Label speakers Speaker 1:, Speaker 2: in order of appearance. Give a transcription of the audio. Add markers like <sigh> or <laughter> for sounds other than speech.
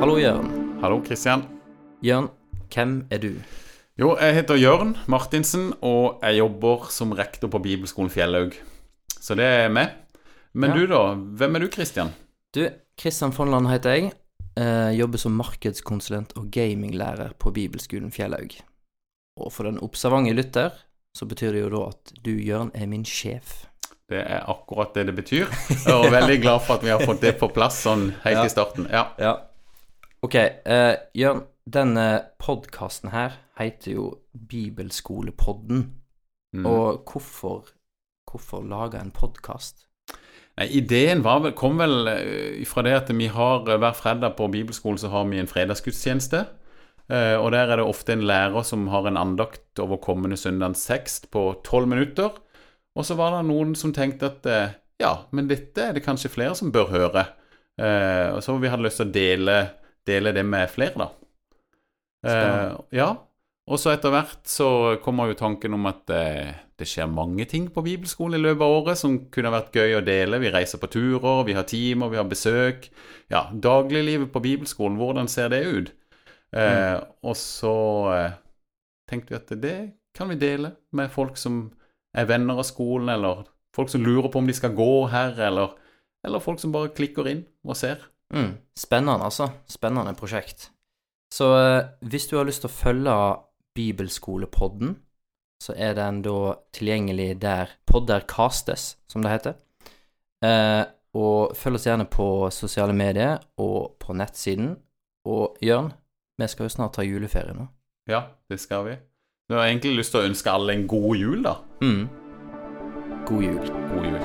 Speaker 1: Hallo, Jørn.
Speaker 2: Hallo, Kristian.
Speaker 1: Jørn, hvem er du?
Speaker 2: Jo, jeg heter Jørn Martinsen, og jeg jobber som rektor på Bibelskolen Fjellhaug. Så det er meg. Men
Speaker 1: Ja.
Speaker 2: du, da? Hvem er du, Kristian?
Speaker 1: Du, Kristian Fonland heter jeg. Eh, jobber som markedskonsulent og gaminglærer på Bibelskolen Fjellhaug. Og for den observante lytter, så betyr det jo da at du, Jørn, er min sjef.
Speaker 2: Det er akkurat det det betyr. Jeg er veldig glad for at vi har fått det på plass sånn helt <laughs>
Speaker 1: Ja.
Speaker 2: i starten. Ja.
Speaker 1: Ja. Ok, uh, Jørn, denne podkasten her heter jo Bibelskolepodden.
Speaker 2: Mm.
Speaker 1: Og hvorfor, hvorfor lage en podkast?
Speaker 2: Nei, ideen var vel, kom vel eh, fra det at vi har eh, hver fredag på bibelskolen så har vi en fredagsgudstjeneste. Eh, og der er det ofte en lærer som har en andakt over kommende søndagens tekst på tolv minutter. Og så var det noen som tenkte at ja, men dette er det kanskje flere som bør høre. Eh, og så vi hadde lyst til å dele, dele det med flere, da. Eh, ja. Og så etter hvert så kommer jo tanken om at eh, det skjer mange ting på bibelskolen i løpet av året som kunne vært gøy å dele. Vi reiser på turer, vi har timer, vi har besøk. Ja, dagliglivet på bibelskolen, hvordan ser det ut? Eh, Og så eh, tenkte vi at det kan vi dele med folk som er venner av skolen, eller folk som lurer på om de skal gå her, eller, eller folk som bare klikker inn og ser.
Speaker 1: Mm, spennende, altså. Spennende prosjekt. Så eh, hvis du har lyst til å følge Bibelskolepodden, så er den da tilgjengelig der podder castes, som det heter. Eh, og følg oss gjerne på sosiale medier og på nettsiden. Og Jørn, vi skal jo snart ta juleferie nå.
Speaker 2: Ja, det skal vi. Nå har egentlig lyst til å ønske alle en god jul, da.
Speaker 1: Mm. God jul.
Speaker 2: God jul.